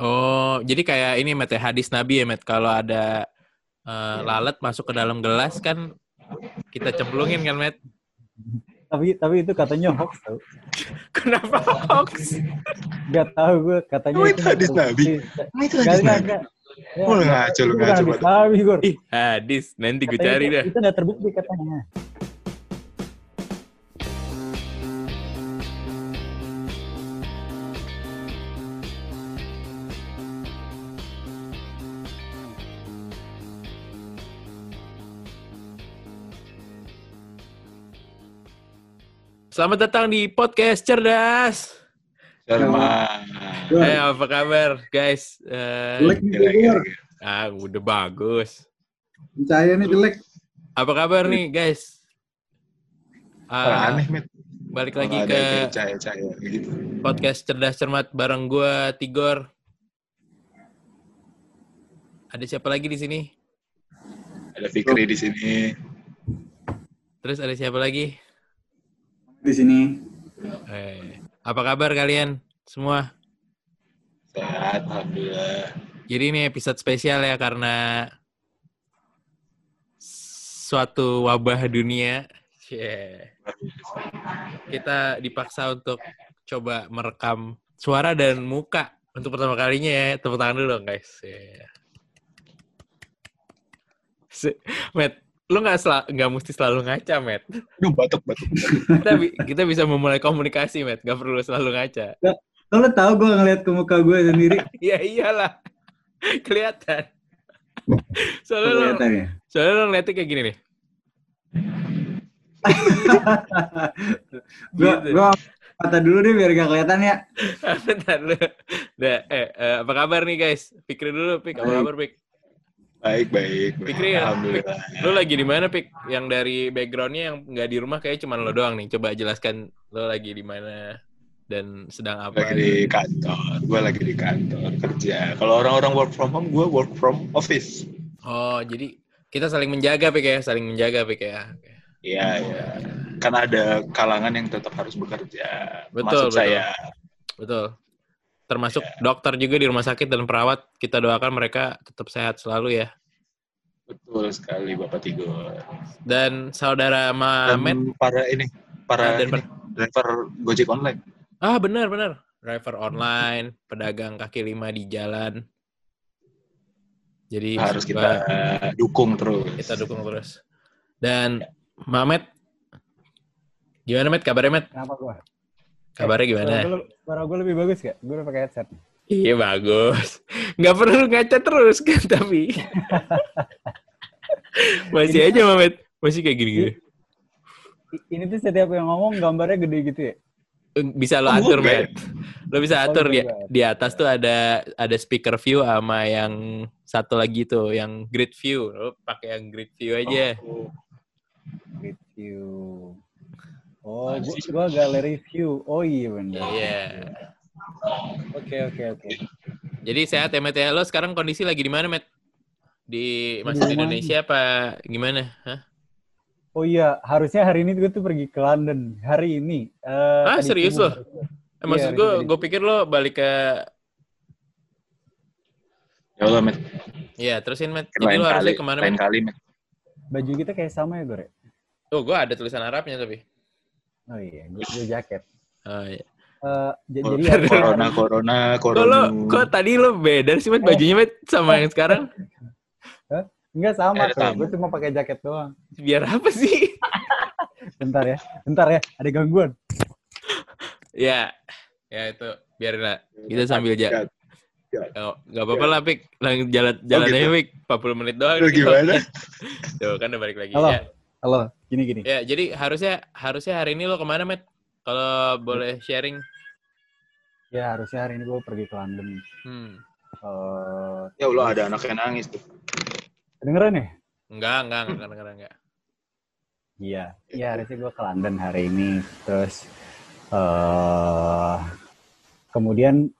Oh, jadi kayak ini Met ya, hadis Nabi ya Met. Kalau ada uh, lalat masuk ke dalam gelas kan kita cemplungin kan Met. Tapi tapi itu katanya hoax tau. Kenapa hoax? Gak tahu gue katanya Oh, itu hadis Nabi? Oh, itu hadis Nabi? Ya, Oh, ngaco, lu itu ngaco, hadis. Nabi. Ih, hadis. Nanti gue cari itu, dah. Itu nggak terbukti katanya. Selamat datang di podcast cerdas. Shalman. Eh, apa kabar guys? Eh, Jelek nih ah, udah bagus. Cahaya nih jelek. Apa kabar nih guys? Ah, aneh, Met. balik lagi ke gitu. podcast cerdas cermat bareng gua Tigor. Ada siapa lagi di sini? Ada Fikri di sini. Terus ada siapa lagi? Di sini. Eh, apa kabar kalian semua? Sehat, Alhamdulillah. Jadi ini episode spesial ya karena suatu wabah dunia. Yeah. Kita dipaksa untuk coba merekam suara dan muka untuk pertama kalinya ya. Tepuk tangan dulu dong guys. Yeah. Matt, lu nggak sel- nggak mesti selalu ngaca, Matt. Duh, batuk-batuk. Kita, bi- kita bisa memulai komunikasi, Matt. Gak perlu selalu ngaca. Lo tau gue ngeliat ke muka gue sendiri. Ya iyalah. Kelihatan. Soalnya lu, Kelihatan ya. soalnya lu ngeliatnya kayak gini nih. Gue Gitu. gue mata dulu deh biar gak kelihatan ya. Bentar lu. Udah, eh, eh, apa kabar nih guys? Pikir dulu, Pik. Apa kabar, Pik? Baik, baik. baik. Fikri ya? Alhamdulillah. Lu lagi di mana, Pik? Yang dari backgroundnya yang nggak di rumah kayak cuma lo doang nih. Coba jelaskan lo lagi di mana dan sedang apa. Lagi di kantor. Gue lagi di kantor kerja. Kalau orang-orang work from home, gue work from office. Oh, jadi kita saling menjaga, Pik ya? Saling menjaga, Pik ya? Iya, iya. Kan ada kalangan yang tetap harus bekerja. Betul, Maksud saya. Betul. Termasuk dokter juga di rumah sakit dan perawat. Kita doakan mereka tetap sehat selalu ya. Betul sekali, Bapak Tigor. Dan saudara Dan Mamet. para ini, para Dan ini, driver Gojek online. Ah, benar, benar. Driver online, pedagang kaki lima di jalan. Jadi Harus kita dukung terus. kita dukung terus. Dan Mamet, gimana Met? Kabarnya Met? Kenapa gue? Kabarnya gimana? Suara gue, lebih bagus gak? Gue udah pakai headset. Iya bagus. Nggak perlu ngaca terus kan tapi. Masih aja Mamet. Masih kayak gini-gini. Ini tuh setiap yang ngomong gambarnya gede gitu ya? Bisa lo Oh, atur. Met. Lo bisa Oh, atur di, enggak. di atas tuh ada ada speaker view sama yang satu lagi tuh, yang grid view. Lo pakai yang grid view aja. Oh, Review. Oh, gue galeri view. Oh iya bener. Iya. Oke oke oke. Jadi sehat ya, Met ya. Lo sekarang kondisi lagi di mana, Met? Di masih di. Indonesia apa gimana? Hah? Oh iya, harusnya hari ini gue tuh pergi ke London. Hari ini. Eh, Ah, serius lo? Eh, maksud Iya, gue, gue pikir lo balik ke Ya Allah, Met. Iya, terusin, Met. Jadi Lain lo kali, harusnya ke mana, lain Met? kali, Met. Baju kita kayak sama ya, Gore? Oh, gue ada tulisan Arabnya tapi. Oh iya, gue, gue jaket. Oh, iya. Eh, j- Oh, jadi harusnya corona, hari- corona, Kok corona. lo, kok tadi lo beda sih, Met? Bajunya, Met, sama yang sekarang? Enggak sama tamu. Gue cuma pakai jaket doang. Biar apa sih? Bentar ya. Bentar ya. Ada gangguan. ya, ya itu. Biarin lah. Kita sambil jalan. Ya. Oh, gak apa-apa lah, Pik. Jalan, jalan gitu. aja, Pik. 40 menit doang. Lu gimana? Tuh, kan udah balik lagi. Halo. Ya. Halo, gini gini. ya, jadi harusnya harusnya hari ini lo ke mana, Met? Kalau boleh sharing. Ya harusnya hari ini gue pergi ke London. Hmm. Eh, Ya Allah, ada anak yang nangis tuh. kedengeran ya? Enggak, enggak, enggak, enggak, enggak. Iya. Iya harusnya gue ke London hari ini. Terus eh kemudian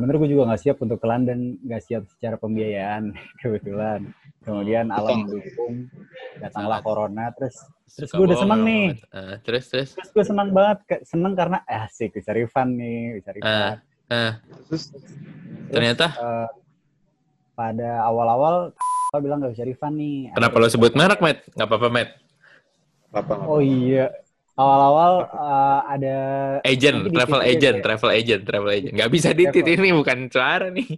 sebenarnya gue juga nggak siap untuk ke London, nggak siap secara pembiayaan kebetulan. Kemudian alam mendukung, datanglah corona. Terus terus Suka gue udah seneng nih. Eh, terus, terus. Terus gue senang banget, seneng karena eh, asik bisa refund nih, bisa refund. Ah. Nah, Terus ternyata Eh, pada awal-awal apa bilang nggak bisa refund nih. kenapa lo sebut merek, Matt? Nggak apa-apa, Matt. apa? Oh iya. Awal-awal eh, ada Agent, travel dititit agent, ya. travel agent, travel agent. Nggak bisa ditit ini bukan suara nih.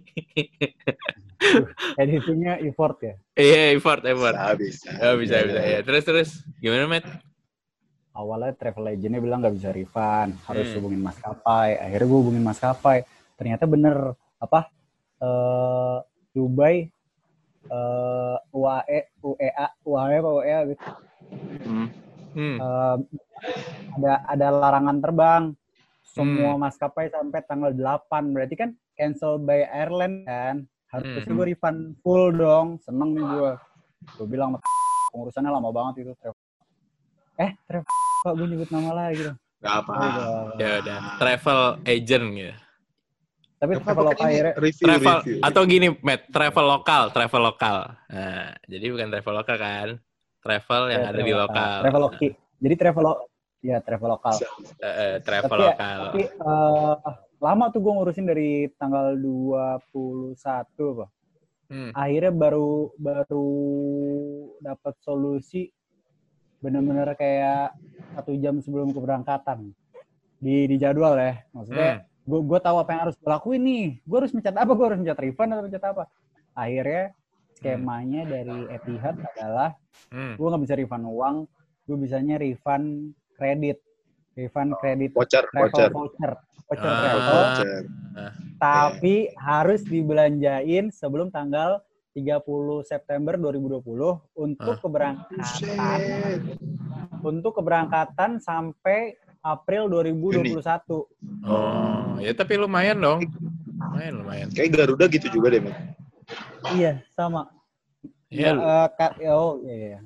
editingnya effort ya. Iya, effort, effort. Bisa, bisa. Oh, bisa, bisa. Ya, terus, terus. Gimana, Matt? Awalnya travel agentnya bilang nggak bisa refund, harus Hmm. hubungin maskapai. Akhirnya gue hubungin maskapai. Ternyata bener apa? eh Dubai eh UAE, UEA, UAE apa UEA gitu. Hmm. Hmm. Eh, ada ada larangan terbang semua Hmm. maskapai sampai tanggal 8 berarti kan cancel by airline kan harusnya Hmm. gue refund full dong seneng nih gue gue bilang sama pengurusannya lama banget itu travel eh travel kok gue nyebut nama lagi gitu Gak apa. Ya udah, travel agent gitu. tapi Gak travel lokal review, Travel review. atau gini, Matt, travel lokal, travel lokal. Nah, jadi bukan travel lokal kan? Travel yang Ya, ada di lokal. travel loki. Jadi travel ya travel lokal. Eh, eh, travel Tapi ya, lokal. tapi eh, lama tuh gue ngurusin dari tanggal 21 apa. Hmm. akhirnya baru baru dapat solusi bener-bener kayak satu jam sebelum keberangkatan. Di di jadwal ya. Maksudnya gue gue tahu apa yang harus gue lakuin nih. Gue harus mencet apa? Gue harus mencet refund atau mencet apa? Akhirnya skemanya dari Etihad adalah Hmm. gue nggak bisa refund uang gue bisanya refund kredit refund kredit Voucher, travel voucher. voucher voucher Ah. travel Voucher. tapi harus dibelanjain sebelum tanggal 30 September 2020 untuk Ah. keberangkatan Buset. untuk keberangkatan sampai April 2021. Oh, ya tapi lumayan dong. Lumayan, lumayan. Kayak Garuda gitu juga deh, men. Iya, sama. Ya, Eh, ka- oh, iya, iya.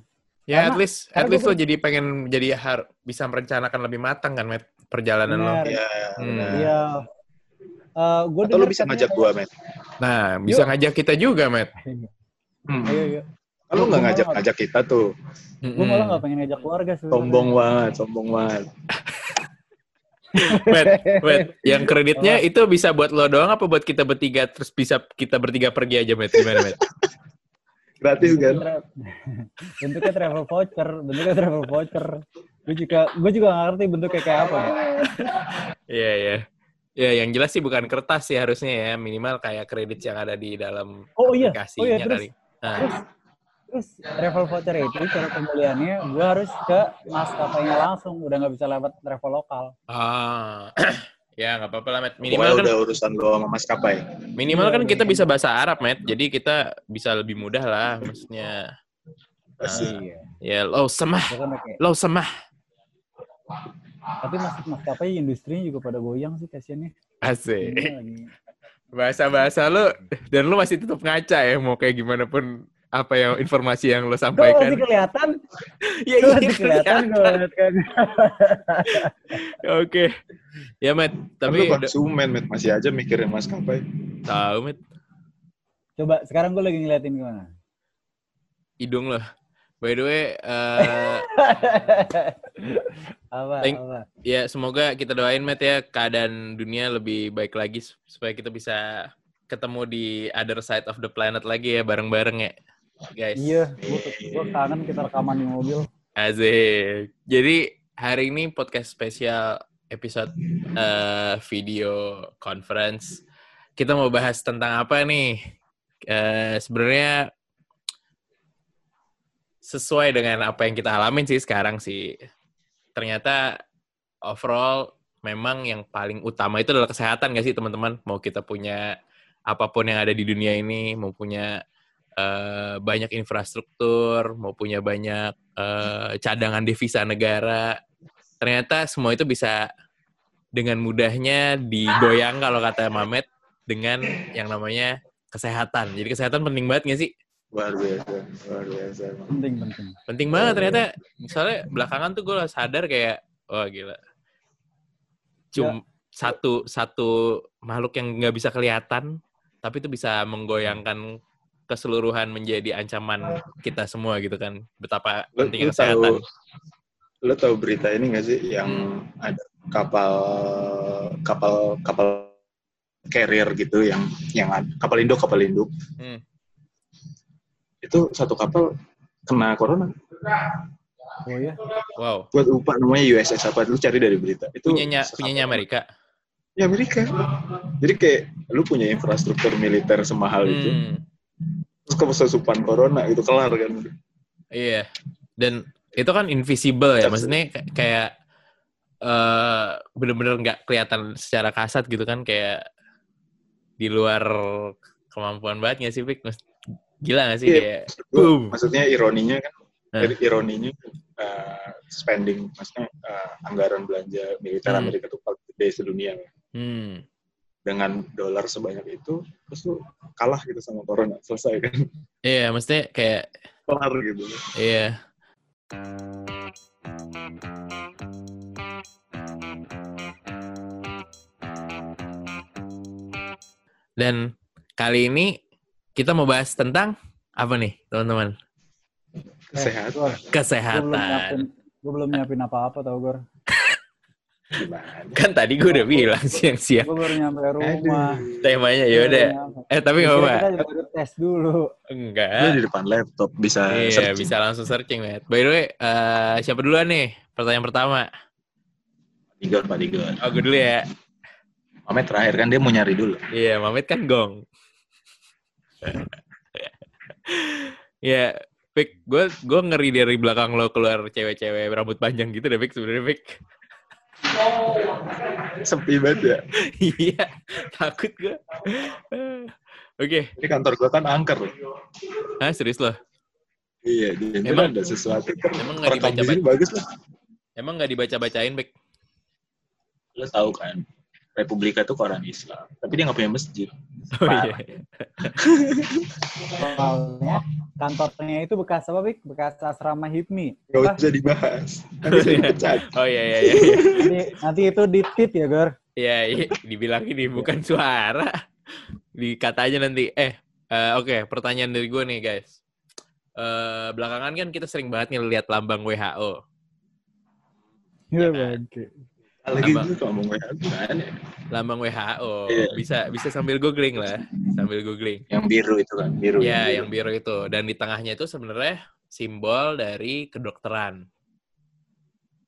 ya at karena- least at karena least gua lo jadi pengen jadi har bisa merencanakan lebih matang kan, Matt, perjalanan lo. Benar. Iya, Hmm. Iya. Eh, gua Atau denger bisa ngajak gua, men. Nah, bisa ngajak kita juga, Matt. Hmm. Ayo, ayo. Kalau nggak ngajak-ngajak kita tuh, Gue malah nggak pengen ngajak keluarga sebenarnya. sombong banget, sombong banget. Matt, Matt, yang kreditnya itu bisa buat lo doang apa buat kita bertiga terus bisa kita bertiga pergi aja, Matt? Gimana, Matt? Gratis kan? Bentuknya travel voucher, bentuknya travel voucher. Gue juga, gue juga nggak ngerti bentuknya kayak apa. Ya. Iya, iya. Ya, yang jelas sih bukan kertas sih harusnya ya, minimal kayak kredit yang ada di dalam Oh iya, aplikasinya oh iya terus, kali. Nah, terus, terus travel voucher itu cara pembeliannya gue harus ke maskapainya langsung, udah nggak bisa lewat travel lokal. ah, ya nggak apa-apa lah, Matt. Pokoknya Minimal kan udah urusan lo sama maskapai. Minimal kan kita bisa bahasa Arab, Matt. Jadi kita bisa lebih mudah lah, maksudnya. Asik. Iya. Ya, lo semah, kan lo semah. tapi mas maskapai industrinya juga pada goyang sih kasiannya. Asik. Bahasa-bahasa lo, dan lo masih tetap ngaca ya, mau kayak gimana pun apa yang informasi yang lo Gue sampaikan. masih kelihatan, Ya, gue iya, masih kelihatan kan. Oke. Ya, Matt. Tapi lu udah konsumen, met. Masih aja mikirin maskapai. tahu, Matt. Coba sekarang gue lagi ngeliatin gimana. Hidung lo. By the way, eh, apa, Thank- apa. ya semoga kita doain Matt ya keadaan dunia lebih baik lagi sup- supaya kita bisa ketemu di other side of the planet lagi ya bareng-bareng ya guys. Iya, gue kangen kita rekaman di mobil. Asik. Jadi hari ini podcast spesial episode eh, video conference. Kita mau bahas tentang apa nih? Eh, Sebenarnya sesuai dengan apa yang kita alamin sih sekarang sih. Ternyata overall memang yang paling utama itu adalah kesehatan gak sih teman-teman? Mau kita punya apa pun yang ada di dunia ini, mau punya eh, banyak infrastruktur, mau punya banyak eh, cadangan devisa negara, ternyata semua itu bisa dengan mudahnya digoyang kalau kata Mamet dengan yang namanya kesehatan. Jadi kesehatan penting banget gak sih? Luar biasa, luar biasa. Penting, penting. Penting banget ternyata. Misalnya belakangan tuh gue sadar kayak, wah gila. Cum satu satu makhluk yang nggak bisa kelihatan, tapi itu bisa menggoyangkan keseluruhan menjadi ancaman kita semua gitu kan. Betapa Lo, pentingnya lo tahu, kesehatan. lo tahu berita ini gak sih yang Hmm. ada kapal kapal kapal carrier gitu yang yang ad- kapal induk kapal induk Hmm. itu satu kapal kena corona Oh ya. Wow. buat lupa namanya USS apa lu cari dari berita itu Punyanya punyanya Amerika. ya Amerika jadi kayak lu punya infrastruktur militer semahal itu Hmm. Terus kesusupan corona itu kelar kan Iya. Dan itu kan invisible ya, maksudnya kayak eh bener-bener nggak kelihatan secara kasat gitu kan kayak di luar kemampuan banget nggak sih, Pik? Gila gak sih Iya. kayak Maksud gua- boom. maksudnya ironinya kan Hah? dari ironinya uh, spending maksudnya uh, anggaran belanja militer Hmm. Amerika itu paling gede sedunia Hmm. Dengan dolar sebanyak itu terus lu kalah gitu sama corona selesai kan Iya, maksudnya kayak kelar gitu iya. Dan kali ini kita mau bahas tentang apa nih, teman-teman? kesehatan Gue Kesehatan. gue belum nyiapin apa-apa tau Gor. Gimana Kan tadi gue udah bilang siang-siang Gue baru nyampe rumah. Aduh. temanya ya udah. Eh tapi nggak apa-apa. Kita baru tes dulu. lu Enggak. di depan laptop bisa Iya, searching. bisa langsung searching, Matt. By the way, eh, siapa duluan nih? Pertanyaan pertama. Digor, Pak Digor. Oh, gue dulu ya. Mamet terakhir kan dia mau nyari dulu. Iya, Mamet kan gong. ya, Pik, gue gue ngeri dari belakang lo keluar cewek-cewek rambut panjang gitu deh, Pik, sebenarnya, Pik. Sepi banget ya. Iya, takut gue. Oke, Ini kantor gua kan angker loh. ah serius lo? Iya, jadi Emang- ada sesuatu. emang nggak di sini dibaca-baca? bagus lah. Emang nggak dibaca-bacain, Pik? Lo tahu kan, Republika itu koran Islam, tapi dia nggak punya masjid. Oh iya. Soalnya kantornya itu bekas apa, Bik? Bekas asrama HIPMI. Gak Apa? usah dibahas. Nanti saya dipecat. Oh iya iya iya. iya. Nanti, nanti itu ditit ya, Gor. Iya, iya, dibilang ini bukan suara. Dikata aja nanti. Eh, eh, oke, pertanyaan dari gue nih, guys. Eh, belakangan kan kita sering banget ngeliat lambang WHO. Iya, kan? Lagi gue ngomong WA gimana ya? Lambang WHO. Iya. Bisa bisa sambil googling lah, sambil googling. Yang biru itu kan, biru. Ya, biru. yang biru itu. Dan di tengahnya itu sebenarnya simbol dari kedokteran.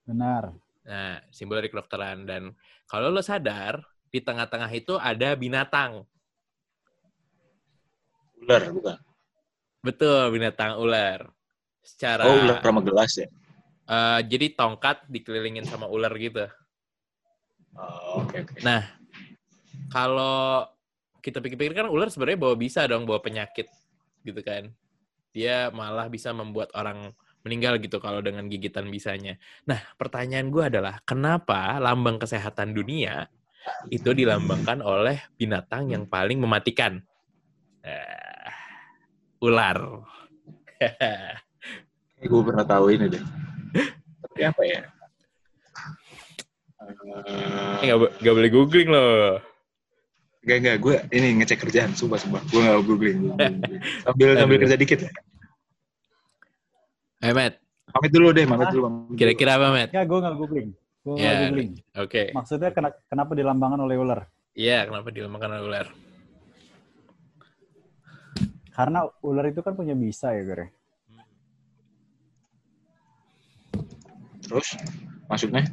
Benar. Nah, simbol dari kedokteran. Dan kalau lo sadar, di tengah-tengah itu ada binatang. Ular bukan? Betul, binatang ular. Secara Oh, ular sama gelas ya? Eh, jadi tongkat dikelilingin sama ular gitu. Oh, oke oke. Nah, kalau kita pikir-pikir kan ular sebenarnya bawa bisa dong bawa penyakit gitu kan. Dia malah bisa membuat orang meninggal gitu kalau dengan gigitan bisanya. Nah, pertanyaan gue adalah kenapa lambang kesehatan dunia itu dilambangkan oleh binatang yang paling mematikan? Eh, ular. Gue pernah tahu ini deh. Tapi apa ya? Eh, Nggak nggak boleh googling loh. Enggak, enggak. Gue ini ngecek kerjaan. Sumpah, sumpah. Gue nggak googling. Sambil, sambil kerja dikit ya. Eh, Matt, Pamit dulu deh, pamit dulu. kira-kira apa, Matt? Enggak, gue nggak googling. Gue Ya, googling. Oke. Maksudnya kena- kenapa dilambangkan oleh ular? Iya, kenapa dilambangkan oleh ular? Karena ular itu kan punya bisa ya, ya? Terus? Maksudnya?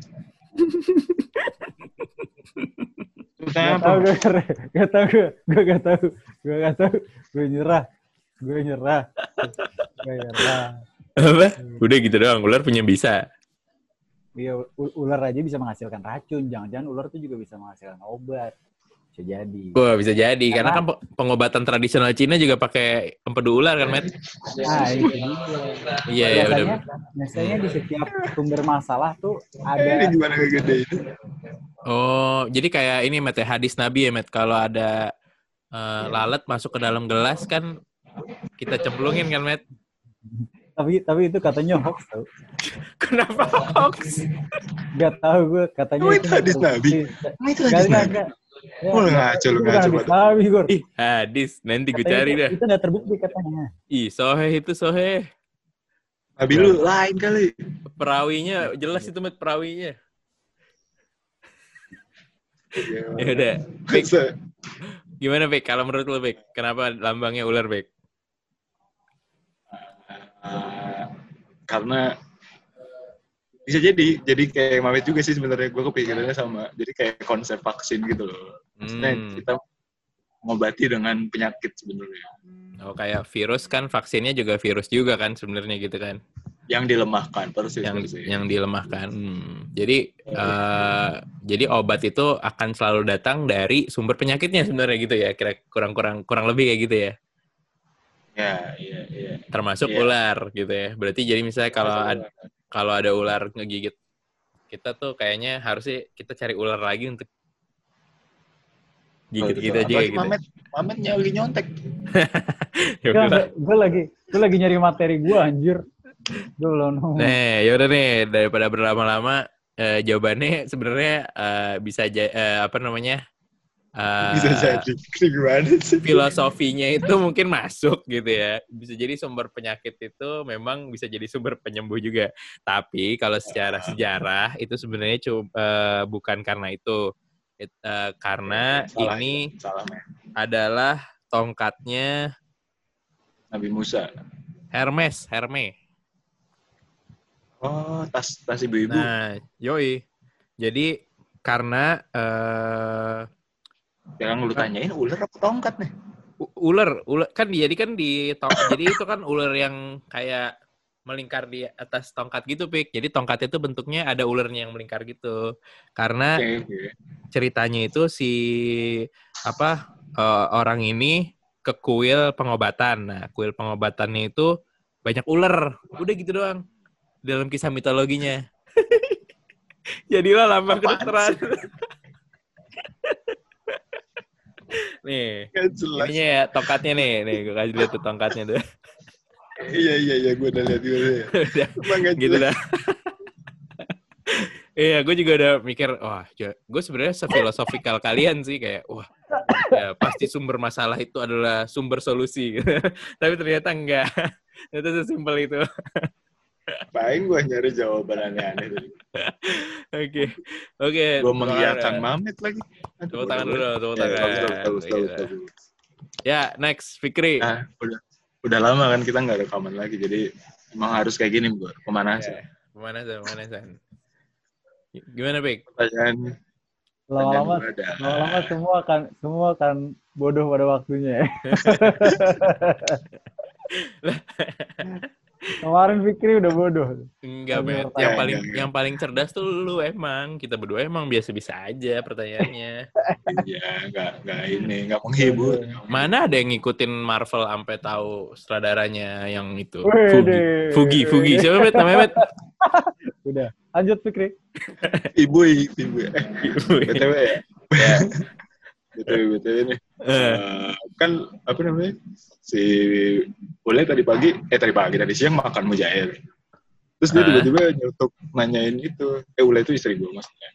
Gak apa? tau gue, Gor. Gak tau gue. Gue gak tau. Gue gak tau. Gue nyerah. Gue nyerah. Gue nyerah. Apa? Udah gitu doang, ular punya bisa. Iya, ular aja bisa menghasilkan racun. Jangan-jangan ular tuh juga bisa menghasilkan obat. Bisa jadi. Wah, bisa jadi. Karena kan pe- pengobatan tradisional Cina juga pakai empedu ular kan, Matt? Itu dia. Iya, iya, udah. biasanya, di setiap sumber masalah tuh Ini ada gimana gede itu? Oh, jadi kayak ini, Matt, ya, hadis Nabi ya, Matt. Kalau ada eh, lalat masuk ke dalam gelas kan kita cemplungin kan, Matt? tapi tapi itu katanya hoax tau. Kenapa hoax? Gak tahu gue katanya Oh, itu hadis Nabi? Ini itu hadis Nabi. Ya, Oh, ngaco lu, ngaco hadis. Ih, hadis. Nanti gue cari itu, dah. Itu gak terbukti katanya. Ih, soheh itu soheh. Nabi lu lain kali. Perawinya jelas itu, Matt, perawinya. Ya udah. Masa Gimana, Bek? Kalau menurut lu, Bek? Kenapa lambangnya ular, Bek? Karena bisa jadi jadi kayak Mamet juga sih sebenarnya gue kepikirannya sama jadi kayak konsep vaksin gitu loh maksudnya Hmm. kita mengobati dengan penyakit sebenarnya Oh, kayak virus kan vaksinnya juga virus juga kan sebenarnya gitu kan. yang dilemahkan persis yang persis. yang dilemahkan. Hmm. Jadi eh, jadi obat itu akan selalu datang dari sumber penyakitnya sebenarnya gitu ya. Kira kurang-kurang kurang lebih kayak gitu ya. ya iya iya Termasuk Iya. ular gitu ya. Berarti jadi misalnya kalau ada, kalau ada ular ngegigit kita tuh kayaknya harusnya kita cari ular lagi untuk gigit kita aja kayak gitu. Mamet Mamet lagi nyontek Ya udah. gue lagi gue lagi nyari materi gue anjir. Gue belum nemu. Nah, ya udah nih daripada berlama-lama eh, jawabannya sebenarnya eh, bisa eh, apa namanya? Eh, bisa jadi Ini gimana sih filosofinya itu mungkin masuk gitu ya. Bisa jadi sumber penyakit itu memang bisa jadi sumber penyembuh juga. Tapi kalau secara sejarah itu sebenarnya cu- eh, bukan karena itu. It- eh, karena Salah, ini salah men. adalah tongkatnya Nabi Musa Hermes, Hermes. oh tas tas ibu-ibu Nah, yoi. Jadi karena eh yang lu tanyain ular apa tongkat nih u- ular, ular kan jadi kan di tong- jadi itu kan ular yang kayak melingkar di atas tongkat gitu, Pik. Jadi tongkat itu bentuknya ada ularnya yang melingkar gitu. Karena ceritanya itu si apa eh, orang ini ke kuil pengobatan. Nah, kuil pengobatannya itu banyak ular. Udah gitu doang. Dalam kisah mitologinya. Jadilah lambang kedokteran. Nih, ininya ya tongkatnya nih. Nih, gue kasih lihat tuh tongkatnya tuh. iya iya iya gue udah lihat gue udah nggak gitu dah. Iya, gue juga udah mikir, wah, gue sebenarnya sefilosofikal kalian sih kayak, wah, ya, pasti sumber masalah itu adalah sumber solusi. Tapi ternyata enggak. Ternyata sesimpel itu. Paling gue nyari jawaban aneh-aneh. Oke, oke. Gue mengiyakan Mamet lagi. Tepuk tangan dulu, tepuk boleh. Ya, tangan. bagus, bagus, bagus. Ya, next, Fikri. Nah, udah udah lama kan kita nggak rekaman lagi, jadi emang harus kayak gini, Bro. Pemanasan. Ya, Pemanasan, pemanasan. Gimana, Pik? Pertanyaan, Lama-lama gue lama-lama semua akan semua akan bodoh pada waktunya ya. Kemarin Fikri udah bodoh. Enggak, Bet. Yang paling Enggak, yang paling cerdas tuh lu emang. Kita berdua emang biasa-biasa aja pertanyaannya. Iya, nggak nggak ini, nggak menghibur. Mana ada yang ngikutin Marvel sampai tahu sutradaranya yang itu? Wede. Fugi. Fugi, Fugi. Siapa Bet? Namanya Bet? Udah. Lanjut Fikri. Ibu, ibu. Eh, btw ya. Btw btw nih. Eh, Eh, kan apa namanya si boleh tadi pagi eh tadi pagi tadi siang makan mujair terus dia Hah? tiba-tiba nyotok nanyain itu eh Ule itu istri gue maksudnya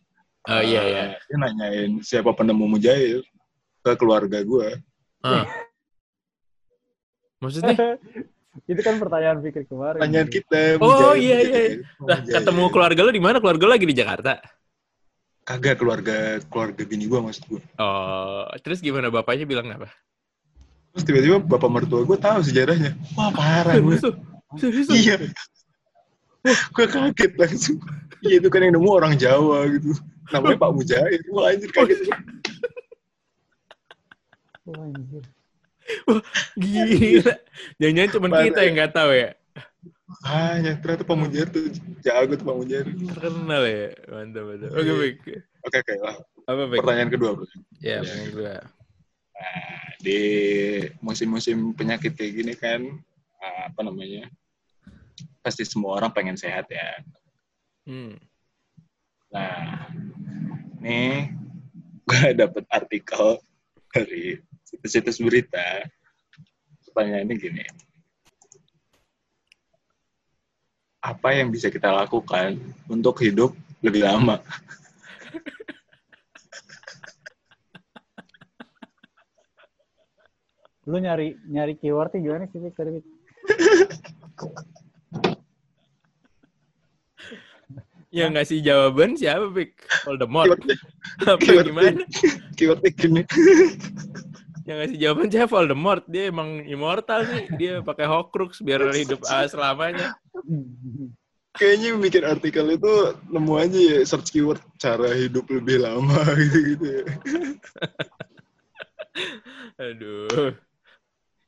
Oh iya iya. Eh, dia nanyain siapa penemu mujair ke keluarga gue Ah. Maksudnya? Itu kan pertanyaan Fikri kemarin. Tanyaan kita Oh, Mujair, iya, Mujair, iya. Lah, Mujair. ketemu keluarga lu di mana? Keluarga lu lagi di Jakarta. Kagak keluarga keluarga bini gue maksud gue Oh, terus gimana? Bapaknya bilang apa? terus tiba-tiba bapak mertua gue tahu sejarahnya. Wah parah gue Serius iya. Gue kaget langsung. Iya itu kan yang nemu orang Jawa gitu. Namanya Pak Mujair wah anjir kaget gue Oh, anjir. Gila. Jangan-jangan cuma kita yang nggak tahu ya. Hanya ternyata Pak Mujair tuh jago tuh Pak Mujair Terkenal ya. Mantap, mantap. Oke, baik. oke oke lah Apa, baik? pertanyaan kedua bro Ya, pertanyaan kedua. Nah, di musim-musim penyakit kayak gini kan ah, apa namanya pasti semua orang pengen sehat ya Hmm. Nah, nih gue dapet artikel dari situs-situs berita. Pertanyaannya gini. Apa yang bisa kita lakukan untuk hidup lebih lama? Lu nyari nyari keywordnya gimana sih tadi? Yang ngasih jawaban siapa, Pik? Voldemort. Apa gimana? keywordnya gini. Yang ngasih jawaban siapa Voldemort. Dia emang immortal sih. Dia pakai Horcrux biar hidup ah, selamanya. Kayaknya bikin artikel itu nemu aja ya search keyword cara hidup lebih lama gitu-gitu ya. Aduh.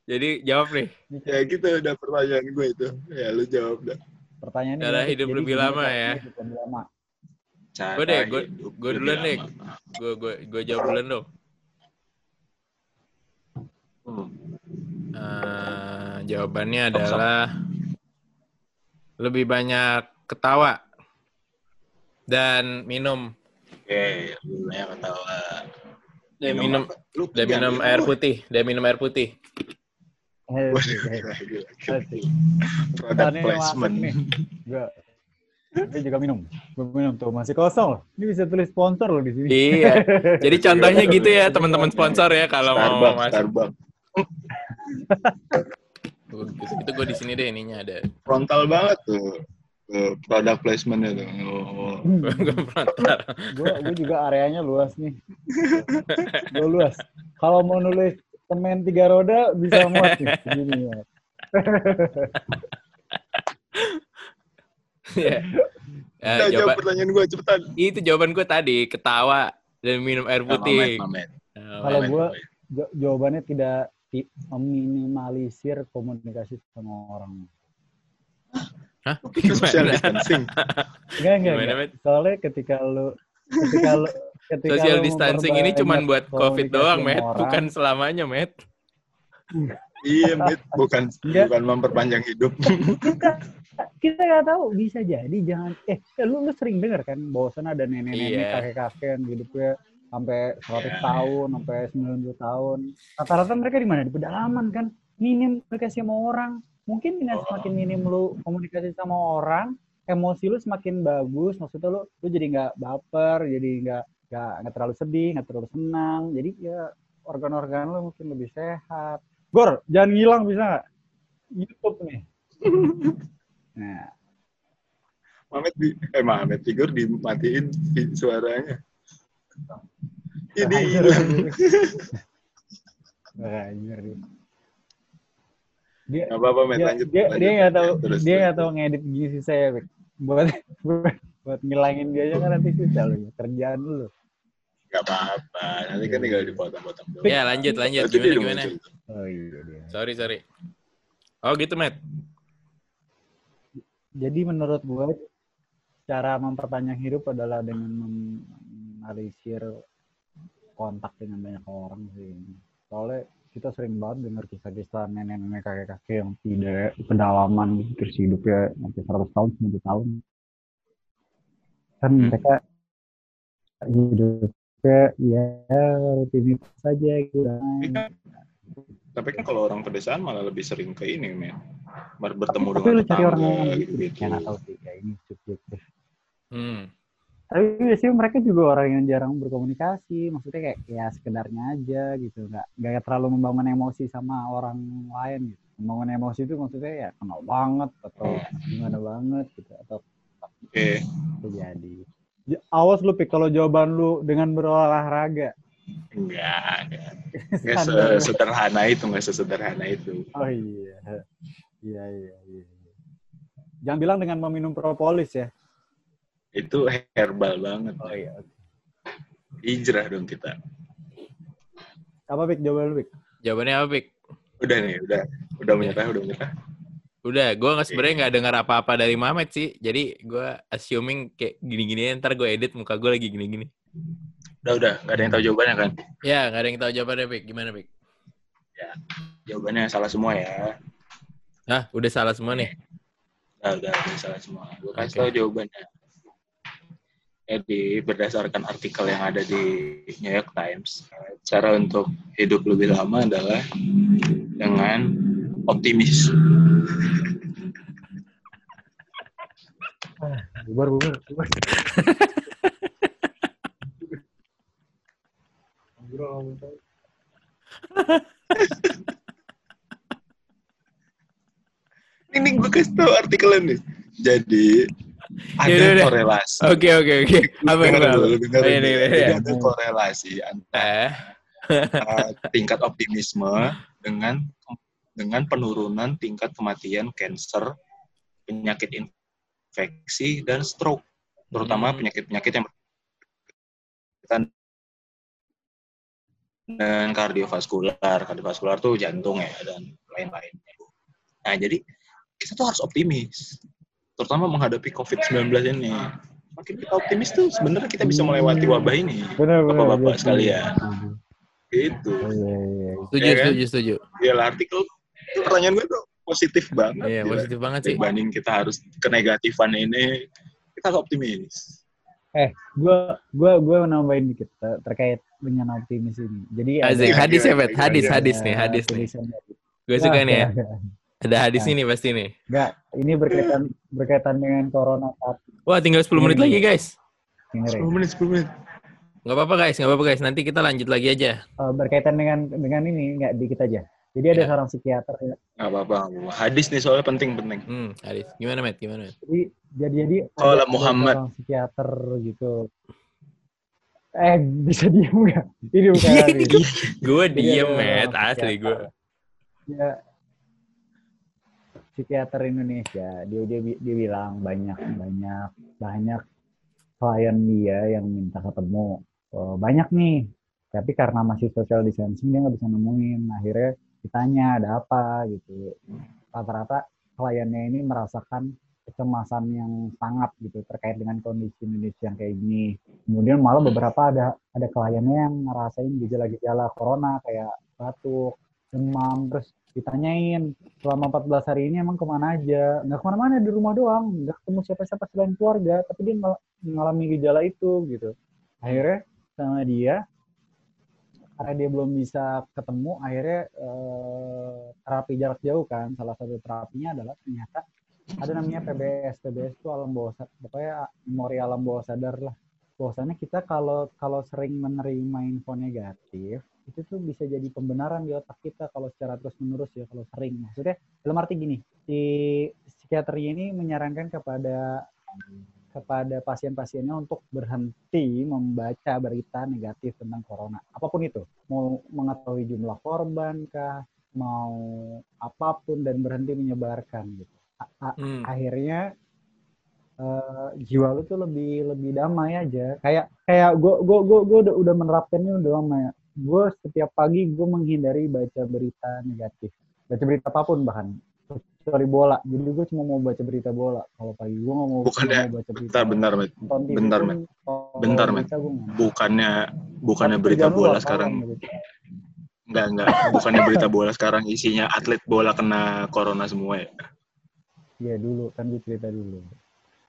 Jadi jawab nih. Ya gitu udah pertanyaan gue itu. Ya lu jawab dah. Pertanyaannya Cara gimana? hidup Jadi lebih lama ya? hidup lebih lama? Cara Gue deh, gue- gue duluan deh. lama. Gue gue gue jawab duluan dong. Hmm. Eh, jawabannya adalah lebih banyak ketawa dan minum Oke, lu banyak ketawa. dan minum Lu dan minum air putih dan minum air putih. Waduh. Product placement. Gue juga minum. Gue minum tuh masih kosong loh. Ini bisa tulis sponsor loh di sini. Iya. Jadi contohnya gitu ya teman-teman sponsor ya kalau mau Starbucks, masuk. Starbucks. Itu gue di sini deh ininya ada. Frontal banget tuh. Product placement itu. Oh. Gue frontal. gue gue juga areanya luas nih. gue luas. Kalau mau nulis semen tiga roda bisa muat nih. Segini ya. Iya. Ya, Udah, jawab jawaban, pertanyaan gue cepetan. itu jawaban gue tadi ketawa dan minum air putih. Nah, Kalau. Ja- Jawabannya tidak ti- meminimalisir komunikasi sama orang. Hah? Social Gimana? distancing. Enggak, enggak, enggak. Soalnya ketika lu ketika lu ketika Social lu distancing ini cuma buat COVID doang, Met. orang, Bukan selamanya, Met. iya, Mit. Bukan, Enggak. bukan memperpanjang hidup. kita kita nggak tahu bisa jadi jangan eh lu lu sering dengar kan bahwasan ada nenek-nenek Iya. kakek-kakek yang hidupnya sampai 100 Iya. tahun sampai 90 tahun. Rata-rata mereka di mana? Di pedalaman kan? Minim komunikasi sama orang. Mungkin dengan Oh. semakin minim lu komunikasi sama orang emosi lu semakin bagus. Maksudnya lu lu jadi nggak baper jadi nggak nggak nggak terlalu sedih nggak terlalu senang. Jadi ya organ-organ lu mungkin lebih sehat. Gor jangan ngilang bisa nggak? YouTube nih. Nah. Mamet di, eh Mamet figur dimatiin suaranya. Ini hilang. Anjir dia. Dia Gak apa-apa, dia Lanjut. dia lanjut. dia nggak tahu Terus, dia nggak tahu ngedit gini sih saya Bek. buat buat buat ngilangin dia aja kan nanti susah loh kerjaan dulu. Gak apa-apa. Nanti kan tinggal dipotong-potong. Ya, lanjut, lanjut. Gimana, gimana? Oh iya dia. Sorry, sorry. Oh gitu, Met. Jadi menurut gue cara memperpanjang hidup adalah dengan meminimalisir kontak dengan banyak orang sih. Soalnya kita sering banget dengar kisah-kisah nenek-nenek kakek-kakek yang tidak pedalaman gitu terus hidupnya sampai 100 tahun 90 tahun. Kan Hmm. mereka hidupnya ya rutinitas saja gitu. Tapi kan, tapi kan kalau orang pedesaan malah lebih sering ke ini, men. Ber- Bertemu Tapi dengan tetangga, yang gitu, gitu-gitu. ya nggak tahu sih kayak ini subjektif. Hmm. Tapi biasanya mereka juga orang yang jarang berkomunikasi, maksudnya kayak ya sekedarnya aja gitu, nggak nggak terlalu membangun emosi sama orang lain gitu. Membangun emosi itu maksudnya ya kenal banget atau gimana banget gitu atau Oke. terjadi. Ya, Awas lu pik kalau jawaban lu dengan berolahraga. Enggak, enggak. Enggak sesederhana itu, enggak sesederhana itu. Oh iya, iya iya iya. Jangan bilang dengan meminum propolis ya. Itu herbal banget. Oh iya. Hijrah dong kita. Apa pik jawaban lu pik? Jawabannya apa, Pik? Udah nih, udah. Udah menyerah, udah menyerah. Udah, gue nggak sebenarnya nggak dengar apa-apa dari Mamet sih. Jadi gue assuming kayak gini-gini ntar gue edit muka gue lagi gini-gini. Udah, udah. Enggak ada yang tahu jawabannya kan? Ya, nggak ada yang tahu jawabannya, Pik. Gimana, Pik? Jawabannya salah semua ya. Hah, udah salah semua nih. Udah, udah, udah salah semua. Gue kasih Oke. tahu jawabannya. Jadi berdasarkan artikel yang ada di New York Times, cara untuk hidup lebih lama adalah dengan optimis. Bubar bubar bubar. Ini gue kasih tahu artikelnya nih. Jadi ada korelasi. Oke, oke, oke. Apa yang ada korelasi antara Eh, uh, tingkat optimisme dengan dengan penurunan tingkat kematian kanker, penyakit infeksi dan stroke, terutama Hmm. penyakit-penyakit yang berkaitan dengan kardiovaskular. Kardiovaskular tuh jantung ya dan lain-lainnya. Nah, jadi kita tuh harus optimis. Terutama menghadapi COVID-19 ini. Makin kita optimis tuh sebenarnya kita bisa melewati wabah ini. Benar benar. Bapak-bapak sekalian. setuju. Gitu. Iya iya. iya. Setuju, Iya kan? setuju, setuju. Ya lah, artikel itu pertanyaan gue tuh positif banget. Iya, gila. positif banget sih. Dibanding kita harus kenegatifan ini, kita harus optimis. Gua gua gua nambahin dikit ter- terkait dengan optimis ini. Jadi Gila, hadis ya, Bet. Hadis, hadis nih, hadis nih. Gue suka nih ya. Enggak, Ada hadis Nah. ini pasti nih. enggak. ini berkaitan berkaitan dengan corona saat Wah, tinggal 10 menit lagi, guys. ini. Rey. 10 menit, 10 menit. Nggak apa-apa, guys. Nggak apa-apa, guys. Nanti kita lanjut lagi aja. Eh, berkaitan dengan dengan ini enggak dikit aja. Jadi ada Ya. seorang psikiater ya. Gak apa-apa. Hadis nih soalnya penting-penting. Hmm, hadis. Gimana, Met? Gimana, Met? Jadi jadi jadi ada Muhammad. seorang psikiater gitu. Eh bisa diem nggak? Ini bukan hadis. Gue diem, Met. seorang Asli gue. Ya, psikiater Indonesia dia dia, dia bilang banyak banyak banyak klien dia yang minta ketemu. Oh, banyak nih. Tapi karena masih social distancing dia nggak bisa nemuin. Akhirnya ditanya ada apa? gitu. Rata-rata kliennya ini merasakan kecemasan yang sangat gitu terkait dengan kondisi Indonesia yang kayak gini. Kemudian malah beberapa ada ada kliennya yang ngerasain gejala-gejala corona kayak batuk demam terus ditanyain selama 14 hari ini emang ke mana aja? Nggak ke mana-mana di rumah doang. Nggak ketemu siapa-siapa selain keluarga tapi dia ngal- mengalami gejala itu gitu. Akhirnya sama dia karena dia belum bisa ketemu akhirnya eh, terapi jarak jauh kan. Salah satu terapinya adalah ternyata ada namanya PBS PBS itu alam bawah sadar pokoknya memori alam bawah sadar lah. Bahwasannya kita kalau kalau sering menerima info negatif itu tuh bisa jadi pembenaran di otak kita kalau secara terus menerus ya kalau sering. Maksudnya dalam arti gini si psikiater ini menyarankan kepada kepada pasien-pasiennya untuk berhenti membaca berita negatif tentang corona. Apa pun itu. Mau mengetahui jumlah korban kah mau apa pun dan berhenti menyebarkan gitu. A- a- Hmm. akhirnya eh, jiwa lu tuh lebih lebih damai aja. Kayak kayak gue gue gue gue udah udah menerapkannya udah lama ya gue setiap pagi gue menghindari baca berita negatif baca berita apa pun bahkan kecuali bola jadi gue cuma mau baca berita bola kalau pagi gue nggak mau, Bukannya- mau baca berita Bentar, Met. TV bentar, Met. kalau Bentar, Met. mau. Bukannya bukannya berita bola sekarang gitu. enggak enggak bukannya berita bola sekarang isinya atlet bola kena corona semua ya. Iya dulu kan gue cerita dulu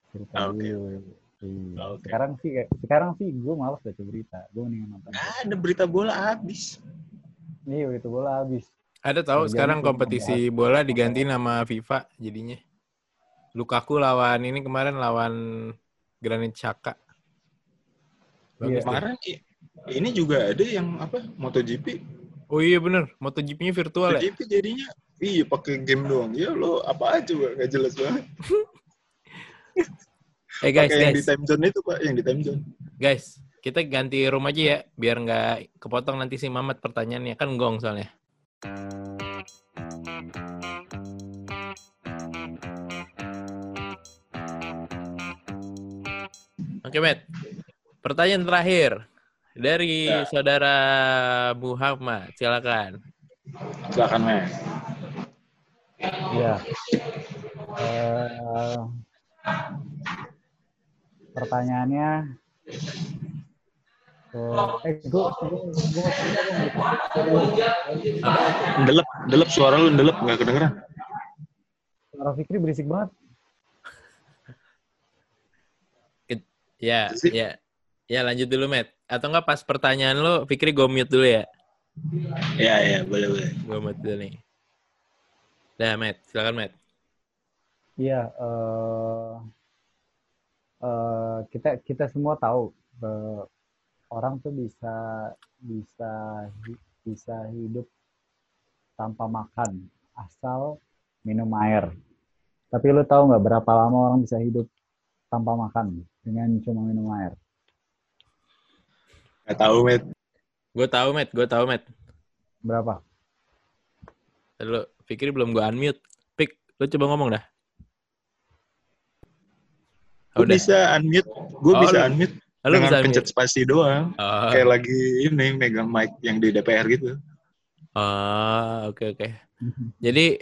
cerita Ah, oke. dulu Iya. Oke. sekarang sih sekarang sih gue malas baca berita gue mendingan nonton ada berita bola habis. Iya berita bola habis Ada tahu Kerjaan sekarang kompetisi bola diganti nama FIFA jadinya. Lukaku lawan ini kemarin lawan Granit Xhaka. Bagus Iya. Kemarin ini juga ada yang apa MotoGP. Oh iya bener, MotoGP-nya virtual ya? MotoGP jadinya iya pakai game doang. Ya lo apa aja nggak jelas banget. Eh guys, Pakai yang di guys, time zone itu Pak, yang di time zone. guys, kita ganti room aja ya, biar nggak kepotong nanti si Mamat pertanyaannya kan gong soalnya. Oke, Matt. Pertanyaan terakhir dari Ya. saudara Muhammad. Silakan. Silakan Mas. Iya. Eh, pertanyaannya Oh, eh gue gue gue Ndelep, ndelep suara lu ndelep nggak kedengeran. suara Fikri berisik banget. Ya, ya. Ya, lanjut dulu, Matt. Atau enggak pas pertanyaan lo, Fikri gue mute dulu ya. Iya iya boleh boleh. Gue mute dulu nih. Dah, Matt. Silakan, Matt. Iya, eh eh, kita kita semua tahu eh, orang tuh bisa bisa bisa hidup tanpa makan asal minum air. Tapi lu tahu nggak berapa lama orang bisa hidup tanpa makan dengan cuma minum air? Nggak tahu Met. Gue tahu, Matt. Gue tahu, Matt. Berapa? Lu, Fikri belum gue unmute. Pik, lu coba ngomong dah. Gue bisa unmute, gue Oh, bisa unmute Lu dengan bisa pencet unmute. spasi doang. Oh, Kayak lagi ini megang mic yang di DPR gitu. oh, oke oke. Jadi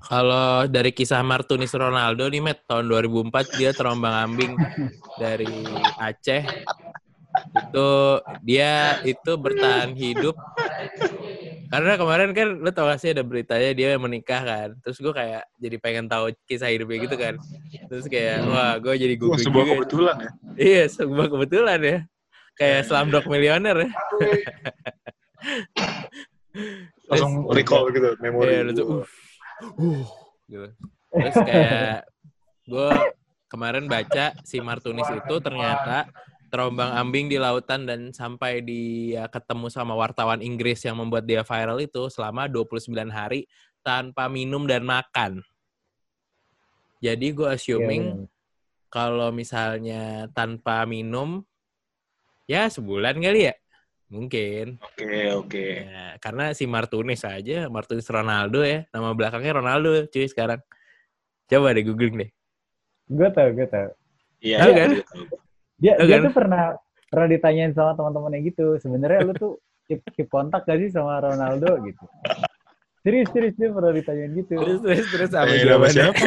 kalau dari kisah Martunis Ronaldo nih, Matt, tahun 2004 dia terombang-ambing dari Aceh. Itu dia itu bertahan hidup karena kemarin kan lu tau gak sih ada beritanya dia menikah kan. Terus gue kayak jadi pengen tahu kisah hidupnya gitu kan. Terus kayak wah gue jadi Wah, googling sebuah juga. kebetulan ya. Iya, sebuah kebetulan ya. Kayak Slumdog Millionaire ya. Langsung recall gitu, memori. Iya, langsung, uh, uh, gitu. Terus kayak gue kemarin baca si Martunis itu ternyata terombang ambing di lautan dan sampai dia ketemu sama wartawan Inggris yang membuat dia viral itu selama 29 hari tanpa minum dan makan. Jadi gue assuming Iya, kalau misalnya tanpa minum ya sebulan kali ya mungkin Oke, oke. Ya, karena si Martunis aja Martunis Ronaldo ya nama belakangnya Ronaldo cuy sekarang coba deh googling deh Gue tau, gue tau. Iya, Tahu kan? iya. Dia, Tahu dia kan? tuh pernah pernah ditanyain sama teman-temannya gitu. Sebenarnya lu tuh keep, keep kontak gak sih sama Ronaldo gitu? Serius, serius dia pernah ditanyain gitu. terus terus terus apa Eh, jawabannya siapa?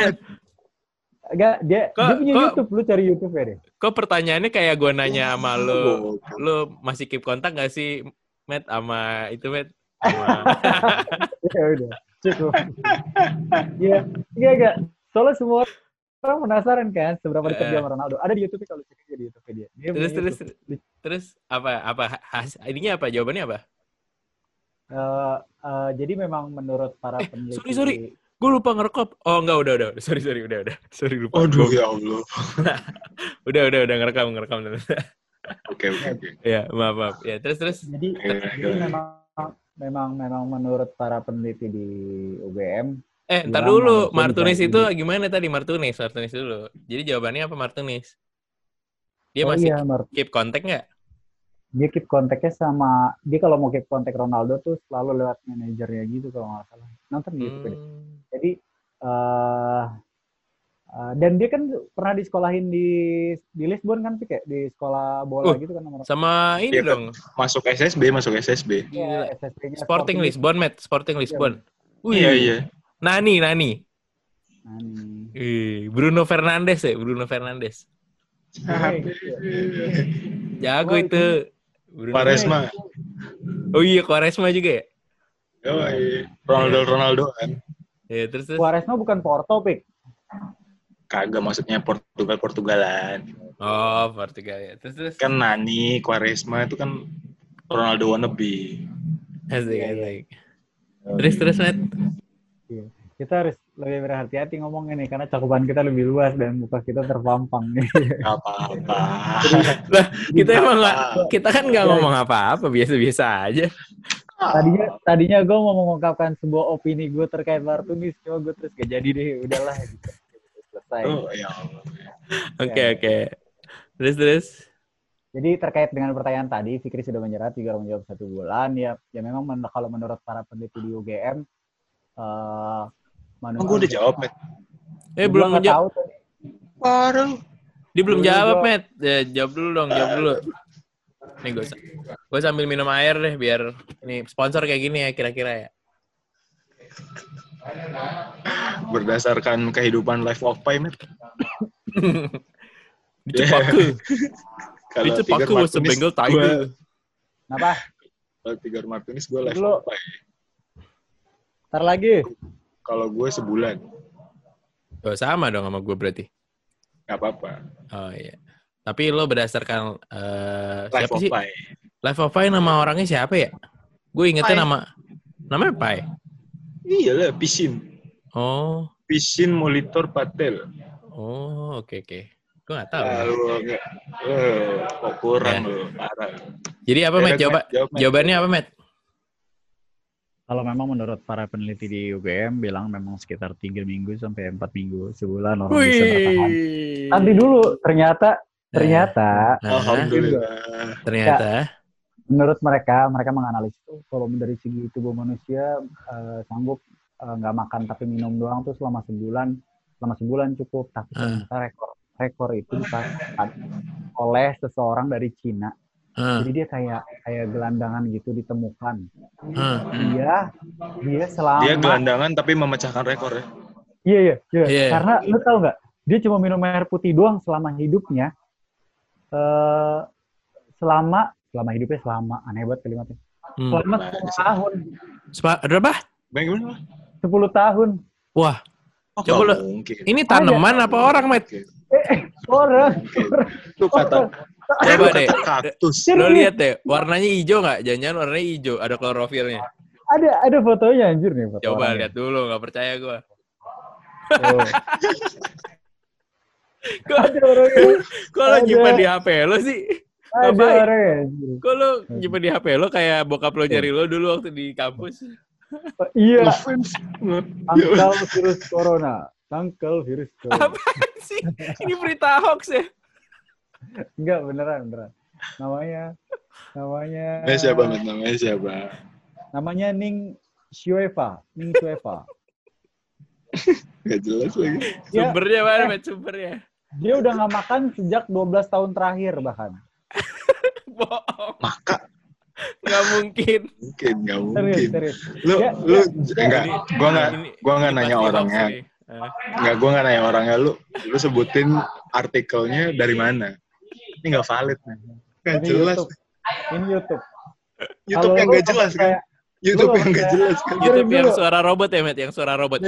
Enggak, dia Kok- dia punya kok- YouTube, lu cari YouTube ya deh. kok pertanyaannya kayak gue nanya sama lu lu masih keep kontak gak sih Matt sama itu Matt sama ya udah, cukup. Iya, iya enggak. Soalnya semua orang penasaran kan seberapa dekat dia sama Ronaldo. Ada di YouTube kalau cek aja di YouTube dia. Dia terus terus YouTube. terus apa apa has, ininya apa jawabannya apa Eh, eh, jadi memang menurut para Eh, peneliti sorry, sorry. gue lupa ngerekop oh enggak udah udah udah. sorry sorry udah udah sorry lupa Aduh, ya Allah. udah udah udah ngerekam ngerekam Oke, oke, oke. ya maaf maaf ya terus terus Jadi Iya, jadi memang memang memang menurut para peneliti di UGM Eh, ntar dulu. Martunis itu gimana tadi? Martunis, Martunis dulu. Jadi jawabannya apa Martunis? Dia oh masih iya, Mar- keep kontak nggak? dia keep kontaknya sama dia kalau mau keep kontak Ronaldo tuh selalu lewat manajernya gitu kalau nggak salah nonton deh. Hmm. jadi eh eh, dan dia kan pernah disekolahin di di Lisbon kan ya? di sekolah bola Uh, gitu kan nomor Sama ini Iya, kan? dong. Masuk SSB, masuk SSB. Gila. SSB-nya Sporting Lisbon, Matt. Sporting Lisbon. Wih. Iya, iya. Nani, Nani. Nih. Ih, Bruno Fernandes ya, Bruno Fernandes. Jago itu. Bruno Quaresma. Oh iya, Quaresma juga ya? Oh, iya. Ronaldo, Ronaldo kan. Ya, terus terus. Quaresma bukan Porto Pik Kagak maksudnya Portugal, Portugalan. Oh, Portugal ya. Terus terus. Kan Nani, Quaresma itu kan Ronaldo wannabe. Asik, Iya, iya. asik. Terus terus, Matt. Iya. kita harus lebih berhati-hati ngomongnya nih karena cakupan kita lebih luas dan muka kita terpampang nih Gak apa-apa. Lah, kita emang nggak, Apa? kita kan nggak ngomong apa-apa, biasa-biasa aja. tadinya tadinya gue mau mengungkapkan sebuah opini gue terkait Martunis cuma gue terus gak jadi deh udahlah gitu selesai Oh, ya Allah. Oke oke. Terus terus. jadi terkait dengan pertanyaan tadi Fikri sudah menjerat juga menjawab satu bulan ya ya memang men- kalau menurut para peneliti di UGM eh Emang gue udah jawab, Met. Eh belum tuh. Parah. Dia belum jawab, jawab. Matt. Ya, jawab dulu dong, jawab dulu. Nih gue, gue sambil minum air deh biar ini sponsor kayak gini ya kira-kira ya. Berdasarkan kehidupan life of Pi, Met. Di Cepaku, Kalau di Cepaku Tiger Martinez, sebenggol gua- tiger. kenapa Kalau Tiger Martinez gue life of Pi. Ntar lagi Kalau gue sebulan, Oh, sama dong sama gue berarti. gak apa-apa. Oh iya. Tapi lo berdasarkan eh Life siapa of sih? Pi. Life of Pi nama orangnya siapa ya? Gue ingetnya nama namanya Pai. Iya lah, Pisin. Oh, Pisin Molitor Patel. oh oke oke. Gue gak tahu. Ah, lu enggak. Eh, kok kurang Ya. lu, parah. Jadi apa, Ya, Coba jawab, jawabannya apa, Matt? Kalau memang menurut para peneliti di UGM bilang memang sekitar tiga minggu sampai empat minggu sebulan orang bisa bertahan. Nanti dulu ternyata ternyata Nah, Alhamdulillah. ternyata. Menurut mereka mereka menganalisis tuh kalau dari segi tubuh manusia eh, sanggup eh, nggak makan tapi minum doang tuh selama sebulan. Selama sebulan cukup tapi Ah. ternyata rekor rekor itu dipasang oleh seseorang dari Cina Jadi dia kayak kayak gelandangan gitu ditemukan ah. dia dia selama Dia gelandangan tapi memecahkan rekor ya. iya iya iya Iya. karena lu tau nggak dia cuma minum air putih doang selama hidupnya eh selama selama hidupnya selama aneh banget kalimatnya Hmm. selama Nah, 10 di- tahun Sepa- berapa? Bang gimana? 10 tahun Wah, Oh, Coba lu- mungkin. ini tanaman apa orang, Met? Mungkin. eh orang. Lu kata Coba deh. kaktus. Lo lihat deh, warnanya hijau nggak? Jangan-jangan warnanya hijau, ada klorofilnya. ada ada fotonya anjir nih foto Coba orangnya. lihat dulu, nggak percaya gua. Tuh. Kok, lo nyimpan di HP lo sih? ada orangnya anjir. Kok lo nyimpan di HP lo kayak bokap lo nyari lo dulu waktu di kampus? Oh, iya tangkal virus corona tangkal virus corona Apa sih? Ini berita hoax ya? Enggak beneran beneran namanya namanya Namanya siapa, Met? Namanya siapa? namanya Ning Shueva Ning Shueva Gak jelas lagi. Ya. Sumbernya mana, Met? Sumbernya? dia udah nggak makan sejak 12 tahun terakhir bahkan Bohong. Maka Nggak mungkin. mungkin, gak serius mungkin. serius Lu, Ya, lu, ya. enggak, Ini- gua nggak, ini- gua nggak ini nanya orangnya. Enggak, gua nggak nanya orangnya. Lu, lu sebutin artikelnya dari mana? Ini nggak valid. Nggak ini jelas. YouTube ini YouTube YouTube yang Kalau nggak lu jelas kan? kayak- YouTube yang nggak jelas kan? YouTube yang suara robot ya, Met? Yang suara robot.